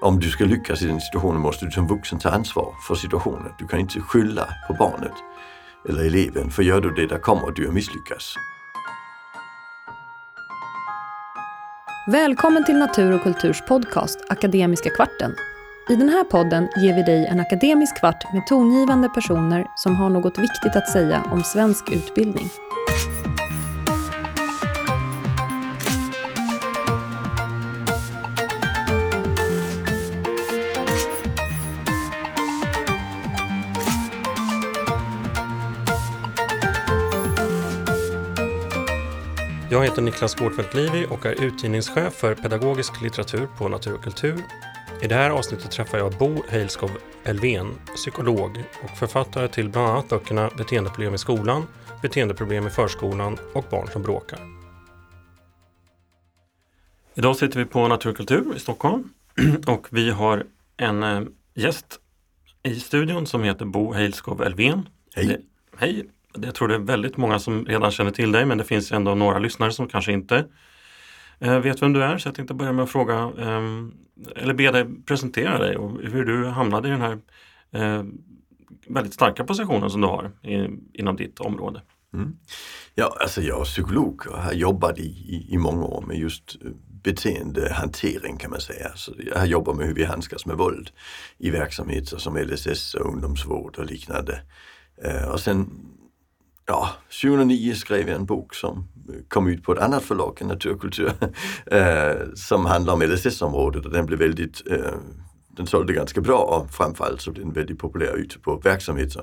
om du ska lyckas i den situationen måste du som vuxen ta ansvar för situationen. Du kan inte skylla på barnet eller eleven, för gör du det, där kommer du att misslyckas. Välkommen till Natur och kulturs podcast Akademiska kvarten. I den här podden ger vi dig en akademisk kvart med tongivande personer som har något viktigt att säga om svensk utbildning. Jag heter Niklas Gårdfeldt Livi och är utgivningschef för pedagogisk litteratur på Natur och kultur. I det här avsnittet träffar jag Bo Heilskov Elven, psykolog och författare till bland annat böckerna Beteendeproblem i skolan, Beteendeproblem i förskolan och Barn som bråkar. Idag sitter vi på Natur och kultur i Stockholm och vi har en eh, gäst i studion som heter Bo Heilskov Elven. Hej! Hej! Jag tror det är väldigt många som redan känner till dig men det finns ändå några lyssnare som kanske inte eh, vet vem du är. Så jag tänkte börja med att fråga ehm, eller be dig presentera dig och hur du hamnade i den här eh, väldigt starka positionen som du har inom ditt område. Mm. Ja, alltså jag är psykolog och har jobbat i, i, i många år med just beteendehantering kan man säga. Så jag har jobbat med hur vi handskas med våld i verksamheter som LSS och ungdomsvård och liknande. Eh, och sen ja, 2009 skrev jag en bok som kom ut på ett annat förlag än Naturkultur eh, som handlar om LSS-området och den blev väldigt, eh, den sålde ganska bra och framförallt så blev den väldigt populär ute på verksamheter.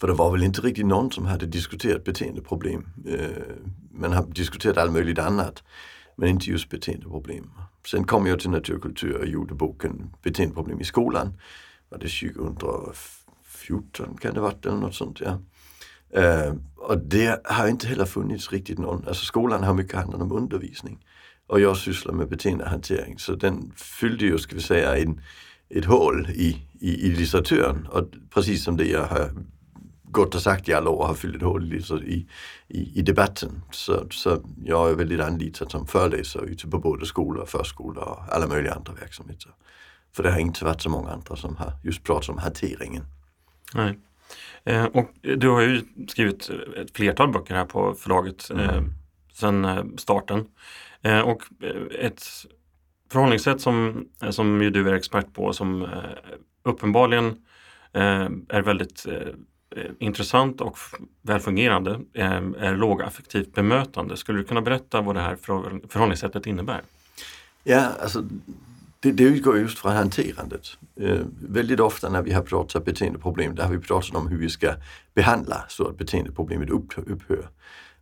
För det var väl inte riktigt någon som hade diskuterat beteendeproblem. Eh, Man har diskuterat allt möjligt annat men inte just beteendeproblem. Sen kom jag till Naturkultur och gjorde boken Beteendeproblem i skolan. Var det 2014 kan det varit eller något sånt ja. Øh, uh, och det har inte heller funnits riktigt någon, alltså skolan har mycket handlat om undervisning och jag sysslar med beteendehantering så den fyllde ju, ska vi säga, en, ett hål i, i, i litteraturen och precis som det jag har gått och sagt i alla år har fyllt ett hål i, i, i debatten. Så, så jag är väldigt anlitad som föreläsare ute på både skolor, och förskolor och alla möjliga andra verksamheter. För det har inte varit så många andra som har just pratat om hanteringen. Nej. Eh, och du har ju skrivit ett flertal böcker här på förlaget eh, mm. sedan eh, starten. Eh, och eh, ett förhållningssätt som, eh, som ju du är expert på som uppenbarligen är väldigt intressant och välfungerande är lågaffektivt bemötande. Skulle du kunna berätta vad det här förhållningssättet innebär? Ja, alltså det, det utgår just från hanterandet. Eh, väldigt ofta när vi har pratat beteendeproblem, där har vi pratat om hur vi ska behandla så att beteendeproblemet upp, upphör.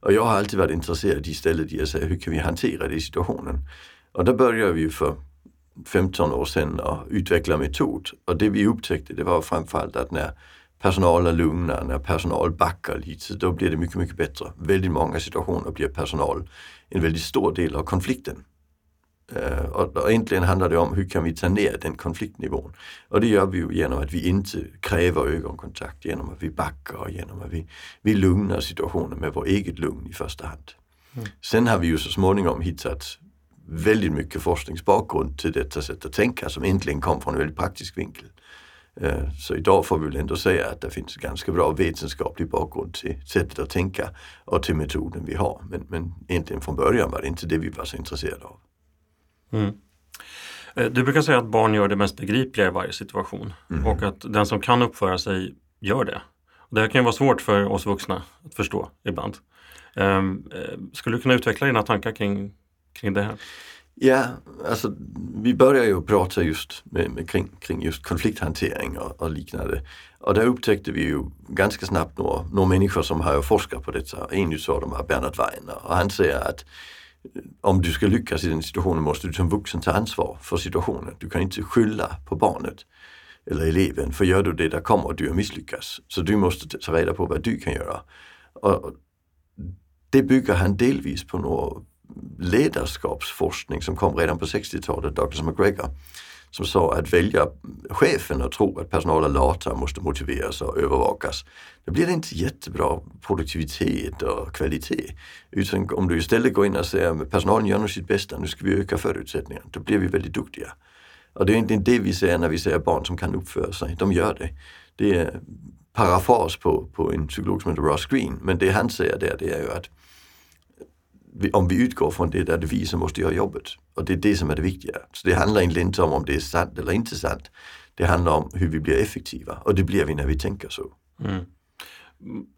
Och jag har alltid varit intresserad istället i att säga hur kan vi hantera det i situationen? Och då började vi för 15 år sedan att utveckla metod. Och det vi upptäckte det var framförallt att när personal är lugna, när personal backar lite, då blir det mycket, mycket bättre. Väldigt många situationer blir personal en väldigt stor del av konflikten. Uh, och, och egentligen handlar det om hur kan vi ta ner den konfliktnivån? Och det gör vi ju genom att vi inte kräver ögonkontakt, genom att vi backar och genom att vi, vi lugnar situationen med vår eget lugn i första hand. Mm. Sen har vi ju så småningom hittat väldigt mycket forskningsbakgrund till detta sätt att tänka som egentligen kom från en väldigt praktisk vinkel. Uh, så idag får vi väl ändå säga att det finns ganska bra vetenskaplig bakgrund till sättet att tänka och till metoden vi har. Men, men egentligen från början var det inte det vi var så intresserade av. Mm. Eh, du brukar säga att barn gör det mest begripliga i varje situation mm. och att den som kan uppföra sig gör det. det här kan ju vara svårt för oss vuxna att förstå ibland. Um, skulle du kunna utveckla dina tankar kring, kring det här? Ja, alltså vi börjar ju prata just med, med, kring, kring just konflikthantering och, och, liknande. Och där upptäckte vi ju ganska snabbt några, några människor som har forskat på detta. En av dem är Bernhard Weiner och han säger att om du ska lyckas i den situationen måste du som vuxen ta ansvar för situationen. Du kan inte skylla på barnet eller eleven, för gör du det, där kommer du att misslyckas. Så du måste ta reda på vad du kan göra. Och det bygger han delvis på några ledarskapsforskning som kom redan på 60-talet, Douglas McGregor som sa att välja chefen och tro att personalen är lata måste motiveras och övervakas. Då blir det inte jättebra produktivitet och kvalitet. Utan om du istället går in och säger att personalen gör nog sitt bästa, nu ska vi öka förutsättningarna, då blir vi väldigt duktiga. Och det är inte det vi säger när vi säger barn som kan uppföra sig. De gör det. Det är parafras på, på en psykolog som heter Ross Green. Men det han säger där det är ju att om vi utgår från det, där det vi som måste göra jobbet. Och det är det som är det viktiga. Så det handlar egentligen inte om om det är sant eller inte sant. Det handlar om hur vi blir effektiva och det blir vi när vi tänker så. Mm.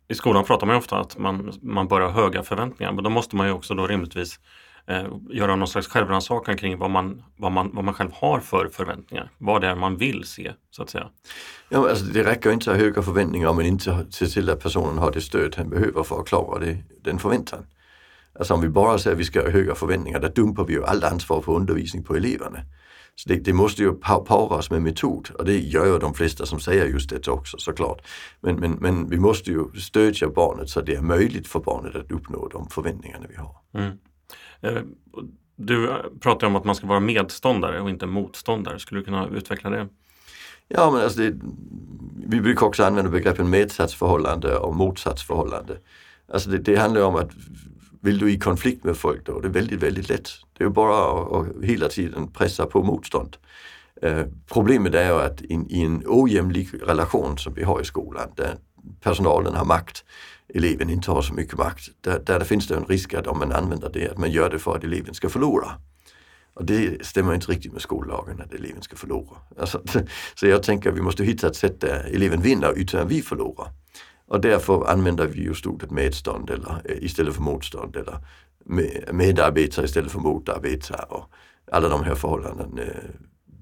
I skolan pratar man ju ofta att man, man ha höga förväntningar men då måste man ju också då rimligtvis eh, göra någon slags självrannsakan kring vad man, vad, man, vad man själv har för förväntningar. Vad det är man vill se så att säga. Ja, alltså, det räcker inte att ha höga förväntningar om man inte ser till att personen har det stöd han behöver för att klara det, den förväntan. Alltså om vi bara säger att vi ska ha höga förväntningar, då dumpar vi ju allt ansvar för undervisning på eleverna. Så det, det, måste ju paras med metod och det gör ju de flesta som säger just det också såklart. Men, men, men vi måste ju stödja barnet så det är möjligt för barnet att uppnå de förväntningarna vi har. Mm. Eh, du pratar om att man ska vara medståndare och inte motståndare. Skulle du kunna utveckla det? Ja, men alltså det, vi brukar också använda begreppen medsatsförhållande och motsatsförhållande. Alltså det, det handlar om att vill du i konflikt med folk då, det är väldigt, väldigt lätt. Det är bara att, att hela tiden pressa på motstånd. Eh, øh, problemet är ju att in, i en ojämlik relation som vi har i skolan, där personalen har makt, eleven inte har så mycket makt, där, där finns det en risk att om man använder det, att man gör det för att eleven ska förlora. Och det stämmer inte riktigt med skollagen att eleven ska förlora. Alltså, så jag tänker att vi måste hitta ett sätt där eleven vinner utan att vi förlorar. Och därför använder vi just ordet medstånd eller, eh, istället för motstånd eller medarbetare istället för motarbetare och alla de här förhållandena. Eh,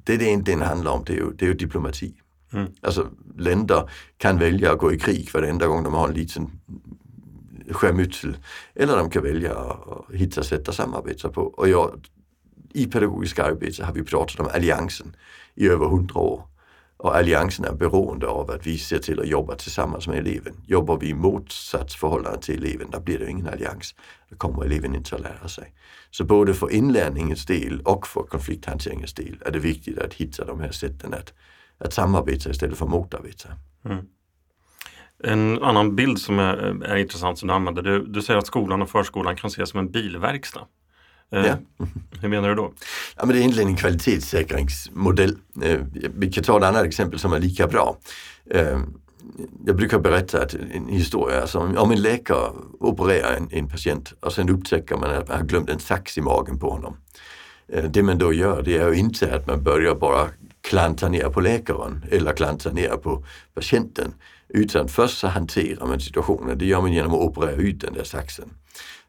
det det egentligen handlar om det är ju, det är ju diplomati. Mm. Alltså länder kan välja att gå i krig varenda gång de har en liten skärmytsel. Eller de kan välja att hitta sätt att samarbeta på. Och jag, I pedagogiskt arbete har vi pratat om alliansen i över hundra år. Och alliansen är beroende av att vi ser till att jobba tillsammans med eleven. Jobbar vi i motsatsförhållande till eleven, då blir det ingen allians. Då kommer eleven inte att lära sig. Så både för inlärningens del och för konflikthanteringens del är det viktigt att hitta de här sätten att, att samarbeta istället för motarbeta. Mm. En annan bild som är, är intressant som du använder, du, du säger att skolan och förskolan kan ses som en bilverkstad. Eh, ja. Hur menar du då? Ja, men det är egentligen en kvalitetssäkringsmodell. Eh, vi kan ta ett annat exempel som är lika bra. Eh, jag brukar berätta en historia, alltså om en läkare opererar en, en patient och sen upptäcker man att man har glömt en sax i magen på honom. Det man då gör det är ju inte att man börjar bara klanta ner på läkaren eller klanta ner på patienten. Utan först så hanterar man situationen, det gör man genom att operera ut den där saxen.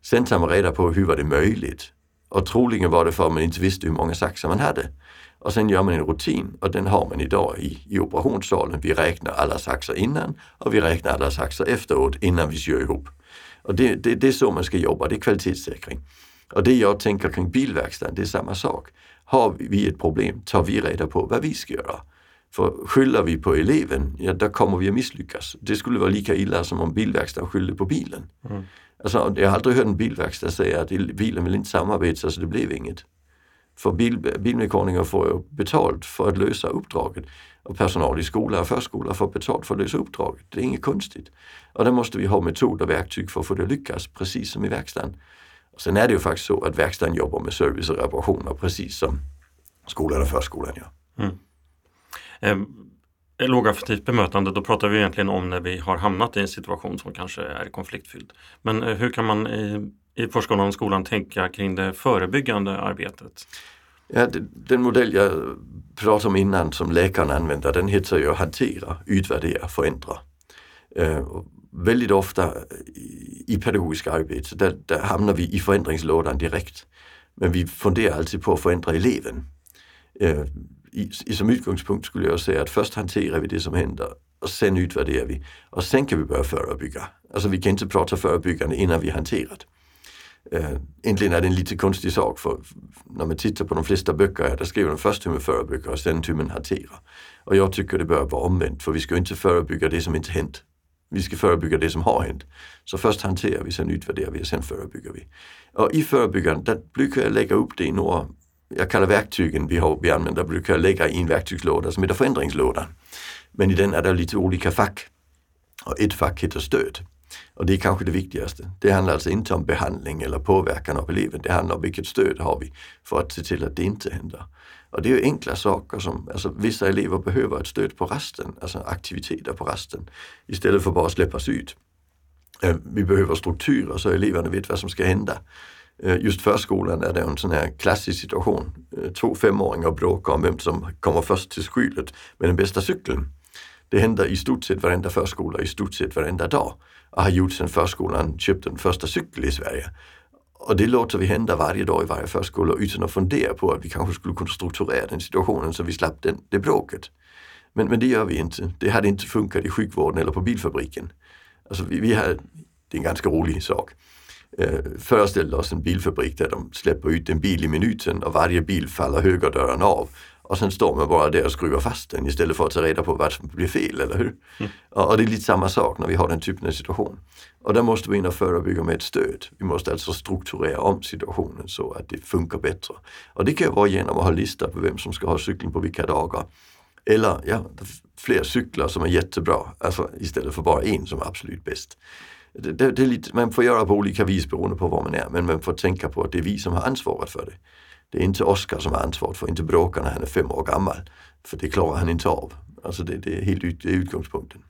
Sen tar man reda på hur var det möjligt och troligen var det för att man inte visste hur många saxar man hade. Och sen gör man en rutin och den har man idag i, i operationssalen. Vi räknar alla saxar innan och vi räknar alla saxar efteråt innan vi syr ihop. Och det, det, det är så man ska jobba, det är kvalitetssäkring. Och det jag tänker kring bilverkstaden, det är samma sak. Har vi ett problem tar vi reda på vad vi ska göra. För skyller vi på eleven, ja då kommer vi att misslyckas. Det skulle vara lika illa som om bilverkstaden skyllde på bilen. Mm. Alltså, jag har aldrig hört en bilverkstad säga att bilen vill inte samarbeta så det blev inget. För bil, bilmekaniker får ju betalt för att lösa uppdraget och personal i skola och förskola får betalt för att lösa uppdraget. Det är inget konstigt. Och då måste vi ha metod och verktyg för att få det att lyckas, precis som i verkstaden. Och sen är det ju faktiskt så att verkstaden jobbar med service och reparationer precis som skolan och förskolan gör. Mm. Ehm, Eh, lågaffektivt bemötande, då pratar vi egentligen om när vi har hamnat i en situation som kanske är konfliktfylld. Men eh, hur kan man i, i förskolan och skolan tänka kring det förebyggande arbetet? Ja, den modell jag pratade om innan som läkarna använder, den heter ju hantera, utvärdera, förändra. Eh, väldigt ofta i pedagogiska arbete, där, där hamnar vi i förändringslådan direkt. Men vi funderar alltid på att förändra eleven. Eh, i, i, som utgångspunkt skulle jag säga att först hanterar vi det som händer och sen utvärderar vi och sen kan vi börja förebygga. Alltså vi kan inte prata förebyggande innan vi hanterat. Uh, egentligen är det en lite konstig sak för när man tittar på de flesta böcker där skriver de först hur man förebygger och sen hur man hanterar. Och jag tycker det bör vara omvänt för vi ska inte förebygga det som inte hänt. Vi ska förebygga det som har hänt. Så först hanterar vi, sen utvärderar vi och sen förebygger vi. Och i förebyggande, där brukar jag lägga upp det i några jag kallar verktygen vi, har, vi använder, brukar lägga i en verktygslåda som heter förändringslådan. Men i den är det lite olika fack. Och ett fack heter stöd. Och det är kanske det viktigaste. Det handlar alltså inte om behandling eller påverkan av eleven. Det handlar om vilket stöd har vi för att se till att det inte händer. Och det är ju enkla saker som, alltså vissa elever behöver ett stöd på rasten, alltså aktiviteter på rasten, istället för bara att släppas ut. Eh, vi behöver strukturer så eleverna vet vad som ska hända. Eh, just förskolan är det en sån här klassisk situation. Eh, två femåringar bråkar om vem som kommer först till skylet med den bästa cykeln. Det händer i stort sett varenda förskola, i stort sett varenda dag. Och har gjort sedan förskolan köpte den första cykeln i Sverige. Och det låter vi hända varje dag i varje förskola utan att fundera på att vi kanske skulle kunna strukturera den situationen så vi slapp den, det bråket. Men, men det gör vi inte. Det hade inte funkat i sjukvården eller på bilfabriken. Alltså vi, vi har, det är en ganska rolig sak. Eh, föreställ oss en bilfabrik där de släpper ut en bil i minuten och varje bil faller högerdörren av. Och sen står man bara där och skruvar fast den istället för att ta reda på vad som blir fel, eller hur? Mm. Och det är lite samma sak när vi har den typen av situation. Och där måste vi in och förebygga med ett stöd. Vi måste alltså strukturera om situationen så att det funkar bättre. Och det kan vara genom att ha lista på vem som ska ha cykeln på vilka dagar. Eller ja, fler cyklar som är jättebra, alltså istället för bara en som är absolut bäst. Det, det, är lite, man får göra på olika vis beroende på var man är, men man får tänka på att det är vi som har ansvaret för det. Det är inte Oskar som har ansvaret för, inte bråka när han är fem år gammal. För det klarar han inte av. Alltså det, det är helt ut, det är utgångspunkten.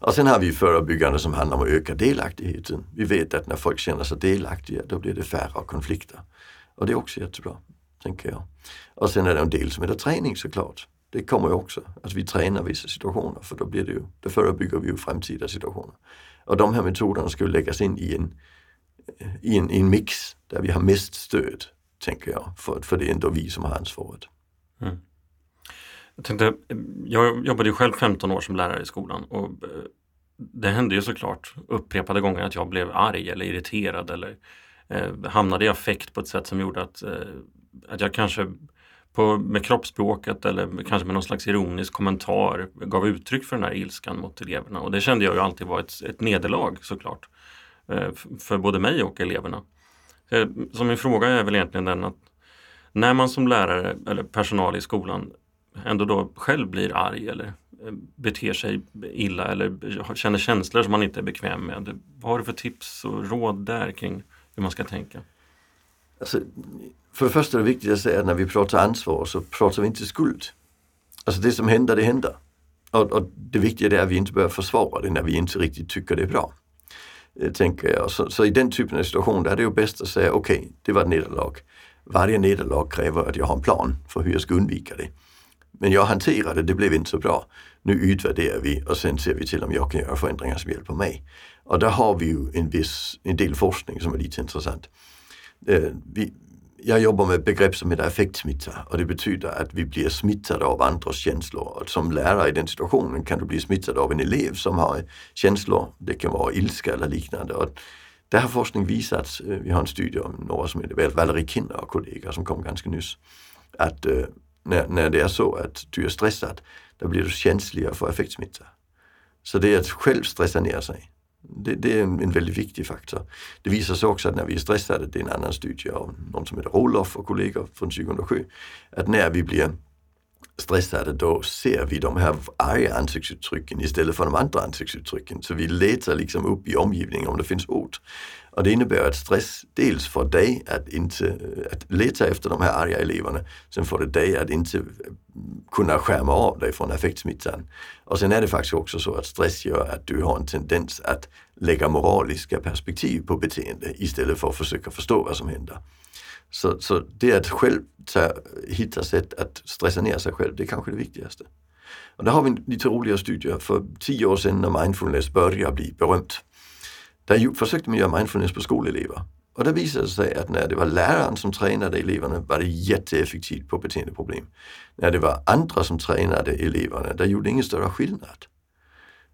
Och sen har vi förebyggande som handlar om att öka delaktigheten. Vi vet att när folk känner sig delaktiga då blir det färre konflikter. Och det är också jättebra, tänker jag. Och sen är det en del som heter träning såklart. Det kommer ju också, att vi tränar vissa situationer för då, blir det ju, då förebygger vi ju framtida situationer. Och de här metoderna ska läggas in i en, i en, i en mix där vi har mest stöd, tänker jag. För, för det är ändå vi som har ansvaret. Mm. Jag, tänkte, jag jobbade ju själv 15 år som lärare i skolan och øh, det hände ju såklart upprepade gånger att jag blev arg eller irriterad eller eh, hamnade i affekt på ett sätt som gjorde att, eh, att jag kanske på, med kroppsspråket eller kanske med någon slags ironisk kommentar gav uttryck för den här ilskan mot eleverna. Och det kände jag ju alltid var ett, ett nederlag såklart. Eh, för både mig och eleverna. Eh, så min fråga är väl egentligen den att när man som lärare eller personal i skolan ändå då själv blir arg eller eh, beter sig illa eller känner känslor som man inte är bekväm med. Vad har du för tips och råd där kring hur man ska tänka? Alltså, för det första är det viktigt att säga att när vi pratar ansvar så pratar vi inte skuld. Alltså det som händer, det händer. Och, och det viktiga är att vi inte börjar försvara det när vi inte riktigt tycker det är bra. Eh, tänker jag. Så, så, i den typen av situation där är det ju bäst att säga okej, okay, det var ett nederlag. Varje nederlag kräver att jag har en plan för hur jag ska undvika det. Men jag hanterade det, det blev inte så bra. Nu utvärderar vi och sen ser vi till om jag kan göra förändringar som hjälper mig. Och där har vi ju en, viss, en del forskning som är lite intressant. Eh, vi, jag jobbar med ett begrepp som heter affektsmitta och det betyder att vi blir smittade av andras känslor. Och som lärare i den situationen kan du bli smittad av en elev som har känslor. Det kan vara ilska eller liknande. Och där har forskning visat, øh, vi har en studie om några som heter Valerie Kinner och kollegor som kom ganska nyss, att eh, øh, när, när det är så att du är stressad, då blir du känsligare för affektsmitta. Så det är att själv stressa ner sig. Det, det, är en, en, väldigt viktig faktor. Det visar sig också att när vi är stressade, det är en annan studie av någon som heter Roloff och kollegor från 2007, att när vi blir stressade då ser vi de här arga ansiktsuttrycken istället för de andra ansiktsuttrycken. Så vi letar liksom upp i omgivningen om det finns hot. Och det innebär att stress dels får dig att inte att leta efter de här arga eleverna, sen får det dig att inte kunna skärma av dig från affektsmittan. Och sen är det faktiskt också så att stress gör att du har en tendens att lägga moraliska perspektiv på beteende istället för att försöka förstå vad som händer. Så, så det att själv ta, hitta sätt att stressa ner sig själv, det är kanske det viktigaste. Och där har vi lite roliga studier. För tio år sedan när mindfulness började bli berömt, där försökte man göra mindfulness på skolelever. Och det visade sig att när det var läraren som tränade eleverna var det jätteeffektivt på beteendeproblem. När det var andra som tränade eleverna, där gjorde det ingen större skillnad.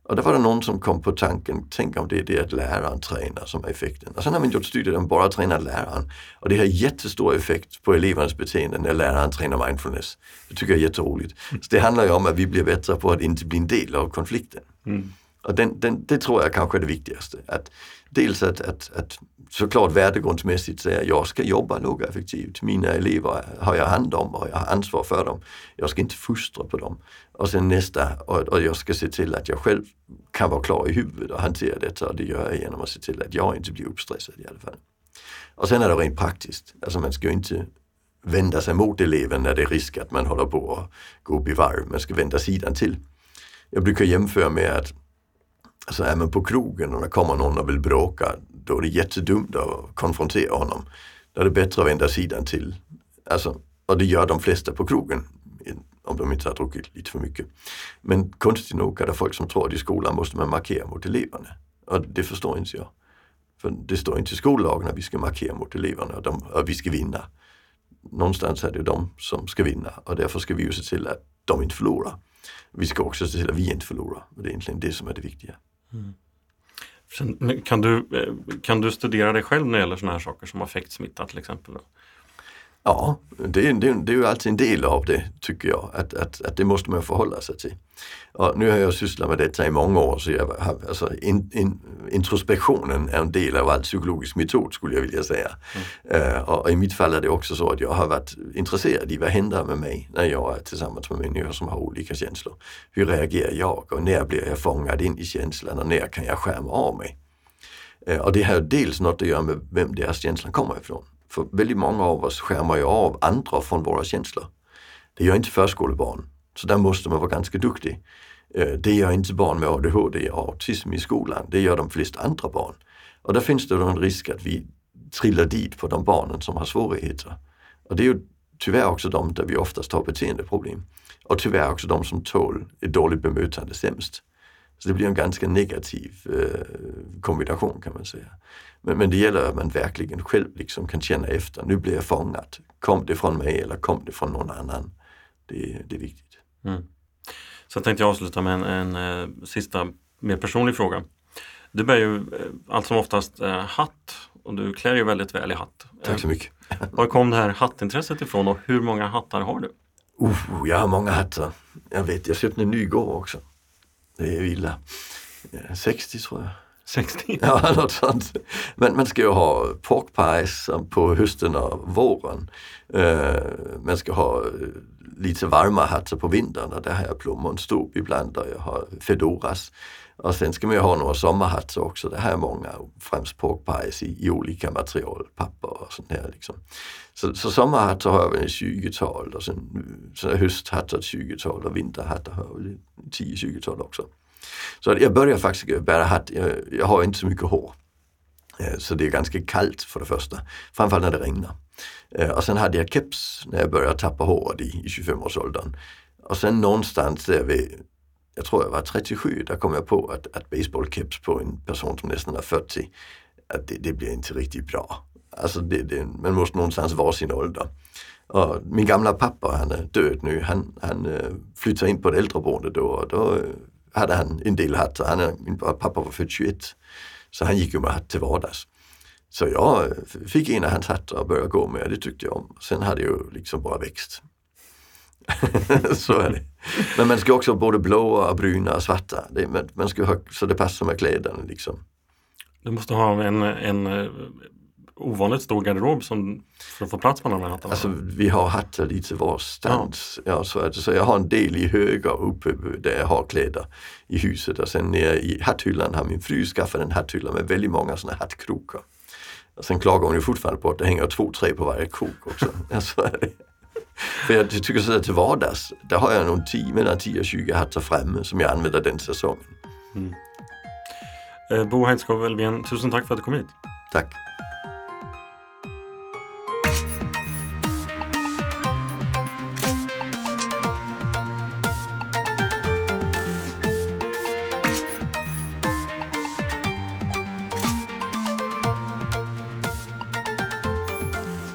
Och då var det någon som kom på tanken, tänk om det är det att läraren tränar som är effekten. Och sen har man gjort studier där man bara tränar läraren. Och det har jättestor effekt på elevernas beteende när läraren tränar mindfulness. Det tycker jag är jätteroligt. Så det handlar ju om att vi blir bättre på att inte bli en del av konflikten. Mm. Och den, den, det tror jag kanske är det viktigaste. Att dels att, att, att såklart värdegrundsmässigt säga jag ska jobba lågeffektivt. Mina elever har jag hand om och jag har ansvar för dem. Jag ska inte fostra på dem. Och sen nästa, och, och jag ska se till att jag själv kan vara klar i huvudet och hantera detta och det gör jag genom att se till att jag inte blir uppstressad i alla fall. Och sen är det rent praktiskt, alltså man ska ju inte vända sig mot eleven när det är risk att man håller på att gå upp i varv. Man ska vända sidan till. Jag brukar jämföra med att alltså är man på krogen och det kommer någon och vill bråka, då är det jättedumt att konfrontera honom. Då är det bättre att vända sidan till. Alltså, och det gör de flesta på krogen, om de inte har druckit lite för mycket. Men konstigt nog är det folk som tror att i skolan måste man markera mot eleverna. Och det förstår inte jag. För det står inte i skollagen att vi ska markera mot eleverna och att vi ska vinna. Någonstans är det de som ska vinna och därför ska vi ju se till att de inte förlorar. Vi ska också se till att vi inte förlorar. Och det är egentligen det som är det viktiga. Mm. Sen, kan, du, eh, kan du studera dig själv när det gäller sådana här saker som affektsmitta till exempel? Då? Ja, det, det, det är ju alltid en del av det tycker jag, att, att, att det måste man förhålla sig till. Och nu har jag sysslat med detta i många år så jag alltså, in, in, introspektionen är en del av all psykologisk metod skulle jag vilja säga. Mm. Uh, och i mitt fall är det också så att jag har varit intresserad i vad händer med mig när jag är tillsammans med människor som har olika känslor. Hur reagerar jag och när blir jag fångad in i känslan och när kan jag skärma av mig? Uh, och det har dels något att göra med vem deras känslan kommer ifrån. För väldigt många av oss skärmar ju av andra från våra känslor. Det gör inte förskolebarn. Så där måste man vara ganska duktig. Eh, det gör inte barn med ADHD och autism i skolan. Det gör de flesta andra barn. Och där finns det då en risk att vi trillar dit på de barnen som har svårigheter. Och det är ju tyvärr också de där vi oftast har beteendeproblem. Och tyvärr också de som tål ett dåligt bemötande sämst. Så det blir en ganska negativ eh, kombination kan man säga. Men, men det gäller att man verkligen själv liksom kan känna efter, nu blir jag fångad. Kom det från mig eller kom det från någon annan? Det, det är viktigt. Mm. Så jag tänkte avsluta med en, en, en eh, sista mer personlig fråga. Du bär ju eh, allt som oftast eh, hatt och du klär ju väldigt väl i hatt. Tack så mycket. Var kom det här hattintresset ifrån och hur många hattar har du? Uh, jag har många hattar. Jag vet, jag köpte en ny igår också. Det är illa. Eh, 60 tror jag. 60? Ja, något sånt. Men man ska ju ha pork pies på hösten och våren. Eh, uh, man ska ha eh, lite varma hattar på vintern och där har jag plommonstop ibland och jag har fedoras. Och sen ska man ju ha några sommarhattar också. Det här är många, främst pork pies i, i olika material, papper och sånt här. Liksom. Så, så sommarhattar har jag väl ett 20-tal och sen eh, sen hösthattar ett 20-tal och vinterhattar har jag väl 10-20-tal också. Så jag börjar faktiskt bära hatt, jag, har inte så mycket hår. Eh, så det är ganska kallt för det första, framförallt när det regnar. Eh, och sen hade jag keps när jag började tappa håret i, i 25-årsåldern. Och sen någonstans där vid, jag tror jag var 37, där kom jag på att, att baseballkeps på en person som nästan är 40, att det, det blir inte riktigt bra. Alltså det, det, man måste någonstans vara sin ålder. Och min gamla pappa, han är död nu, han, han eh, flyttade in på ett äldreboende då och då hade han en del hattar. Han, min pappa var född 21 så han gick ju med hatt till vardags. Så jag eh, fick en av hans hattar och började gå med det tyckte jag om. Sen hade jag ju liksom bara växt. så är det. Men man ska också ha både blåa, bruna och svarta. Det, man ska ha, så det passar med kläderna liksom. Du måste ha en, en eh, ovanligt stor garderob som, för att få plats med de här hattarna? Alltså vi har hattar lite varstans. Ja. Ja, så, att, så jag har en del i höger uppe där jag har kläder i huset och sen nere i hatthyllan har min fru skaffat en hatthylla med väldigt många sådana hattkrokar. Och sen klagar hon ju fortfarande på att det hänger två, tre på varje krok också. ja, så är det. För jag tycker så till vardags, där har jag nog 10, mellan 10 och 20 hattar framme som jag använder den säsongen. Mm. Eh, Bo Heidskov Elfven, tusen tack för att du kom hit. Tack.